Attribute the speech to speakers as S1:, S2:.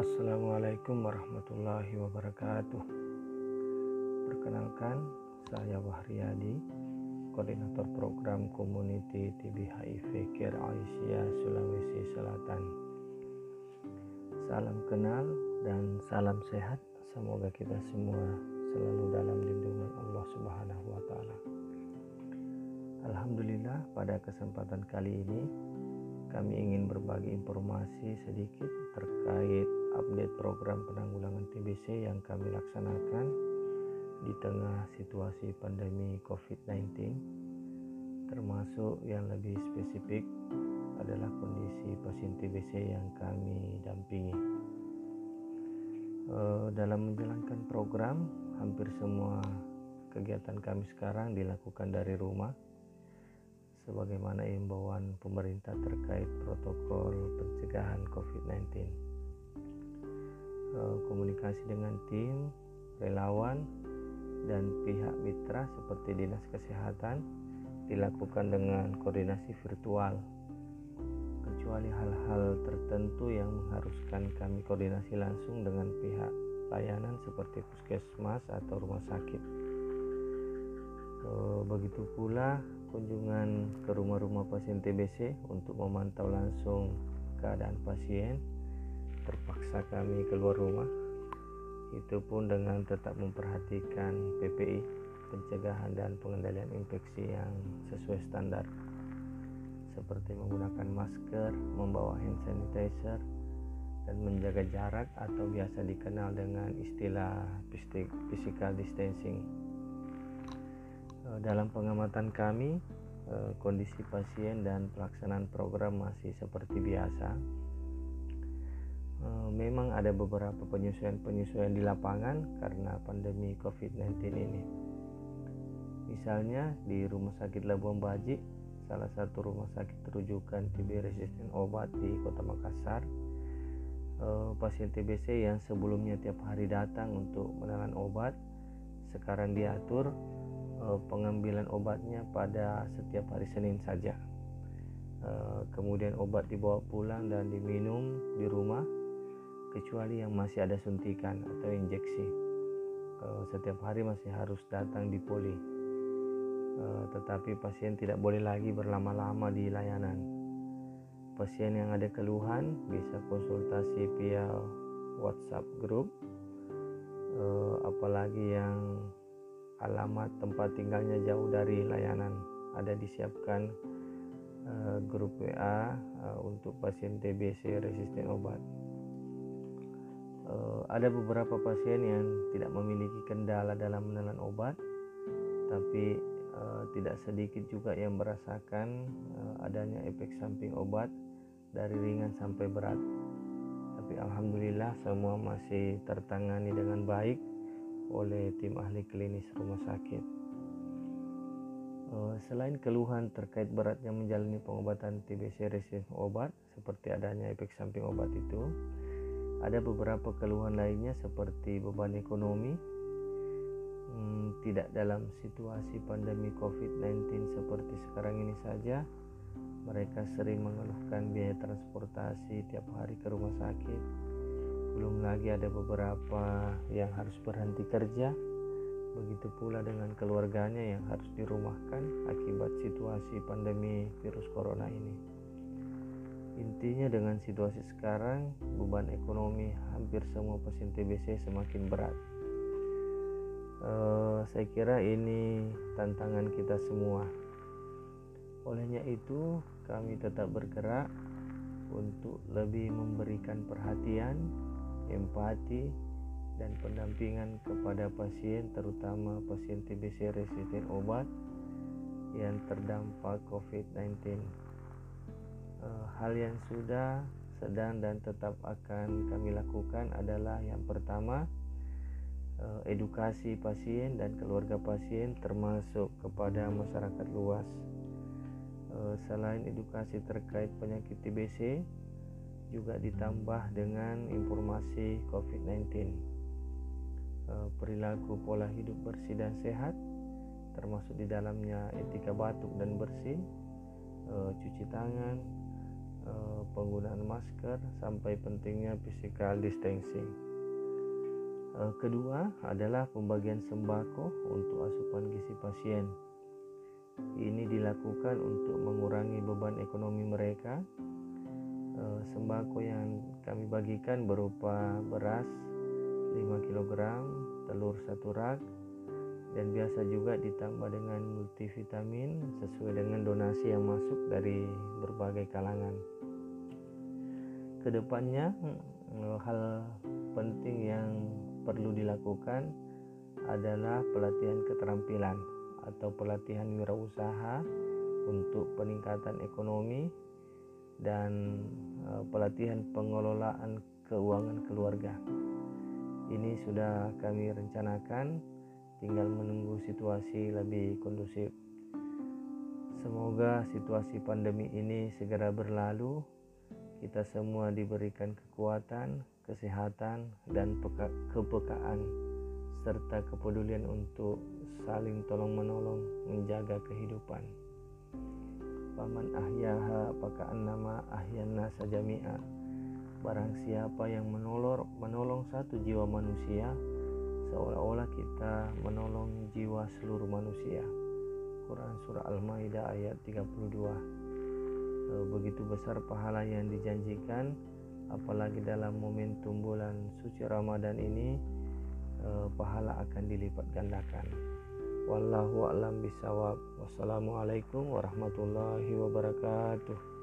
S1: Assalamualaikum warahmatullahi wabarakatuh. Perkenalkan, saya Wahriyadi, koordinator program Community TB HIV Care Aisyah Sulawesi Selatan. Salam kenal dan salam sehat. Semoga kita semua selalu dalam lindungan Allah Subhanahu wa taala. Alhamdulillah pada kesempatan kali ini kami ingin berbagi informasi sedikit terkait update program penanggulangan TBC yang kami laksanakan di tengah situasi pandemi COVID-19 termasuk yang lebih spesifik adalah kondisi pasien TBC yang kami dampingi. Eh, dalam menjalankan program, hampir semua kegiatan kami sekarang dilakukan dari rumah sebagaimana imbauan pemerintah terkait protokol pencegahan COVID-19. Komunikasi dengan tim, relawan, dan pihak mitra seperti Dinas Kesehatan dilakukan dengan koordinasi virtual. Kecuali hal-hal tertentu yang mengharuskan kami koordinasi langsung dengan pihak layanan seperti puskesmas atau rumah sakit. Eh, begitu pula kunjungan ke rumah-rumah pasien TBC untuk memantau langsung keadaan pasien terpaksa kami keluar rumah itu pun dengan tetap memperhatikan PPI pencegahan dan pengendalian infeksi yang sesuai standar seperti menggunakan masker, membawa hand sanitizer dan menjaga jarak atau biasa dikenal dengan istilah physical distancing Eh, dalam pengamatan kami, eh, kondisi pasien dan pelaksanaan program masih seperti biasa. Eh, memang ada beberapa penyesuaian-penyesuaian di lapangan karena pandemi COVID-19 ini. Misalnya di Rumah Sakit Labuan Baji, salah satu rumah sakit rujukan TB resisten obat di Kota Makassar, pasien TBC yang sebelumnya tiap hari datang untuk menelan obat, sekarang diatur uh, pengambilan obatnya pada setiap hari Senin saja. Kemudian obat dibawa pulang dan diminum kecuali yang masih ada suntikan atau injeksi. Uh, setiap hari masih harus datang di poli. Uh, tetapi pasien tidak boleh lagi berlama-lama di layanan. Pasien yang ada keluhan bisa konsultasi via WhatsApp group. Uh, apalagi yang alamat tempat tinggalnya jauh dari layanan ada disiapkan uh, grup WA eh, untuk pasien TBC resisten obat uh, ada beberapa pasien yang tidak memiliki kendala dalam menelan obat tapi uh, tidak sedikit juga yang merasakan uh, adanya efek samping obat dari ringan sampai berat tapi alhamdulillah semua masih tertangani dengan baik oleh tim ahli klinis rumah sakit. Eh, selain keluhan terkait beratnya menjalani pengobatan TBC resisten obat seperti adanya efek samping obat itu, ada beberapa keluhan lainnya seperti beban ekonomi, hmm, tidak dalam situasi pandemi COVID-19 seperti sekarang ini saja, mereka sering mengeluhkan biaya transportasi tiap hari ke rumah sakit, belum lagi ada beberapa yang harus berhenti kerja. Begitu pula dengan keluarganya yang harus dirumahkan akibat situasi pandemi virus corona ini. Intinya dengan situasi sekarang, beban ekonomi hampir semua pasien TBC semakin berat. Uh, saya kira ini tantangan kita semua. Olehnya itu, kami tetap bergerak untuk lebih memberikan perhatian empati, dan pendampingan kepada pasien terutama pasien TBC resisten obat yang terdampak COVID-19. Eh, hal yang sudah, sedang dan tetap akan kami lakukan adalah yang pertama eh, edukasi pasien dan keluarga pasien termasuk kepada masyarakat luas. Eh, selain edukasi terkait penyakit TBC, juga ditambah dengan informasi COVID-19 eh, perilaku pola hidup bersih dan sehat termasuk di dalamnya etika batuk dan bersih cuci tangan eh, penggunaan masker sampai pentingnya physical distancing. Eh, kedua adalah pembagian sembako untuk asupan gizi pasien. Ini dilakukan untuk mengurangi beban ekonomi mereka. Eh, sembako yang kami bagikan berupa beras 5 kg, telur satu rak, dan biasa juga ditambah dengan multivitamin sesuai dengan donasi yang masuk dari berbagai kalangan. Ke depannya eh, hal penting yang perlu dilakukan adalah pelatihan keterampilan atau pelatihan wirausaha untuk peningkatan ekonomi dan eh, pelatihan pengelolaan keuangan keluarga. Ini sudah kami rencanakan tinggal menunggu situasi lebih kondusif. Semoga situasi pandemi ini segera berlalu, kita semua diberikan kekuatan, kesehatan, dan kepekaan, serta kepedulian untuk saling tolong-menolong menjaga kehidupan. Paman ahyaha apakah nama ahyana sajami'a Barang siapa yang menolong, menolong satu jiwa manusia, seolah-olah kita menolong jiwa seluruh manusia. Quran Surah Al-Maidah ayat 32 e, Begitu besar pahala yang dijanjikan Apalagi dalam momentum bulan suci Ramadan ini e, Pahala akan dilipat gandakan. Wallahu a'lam bisawab. Wassalamualaikum warahmatullahi wabarakatuh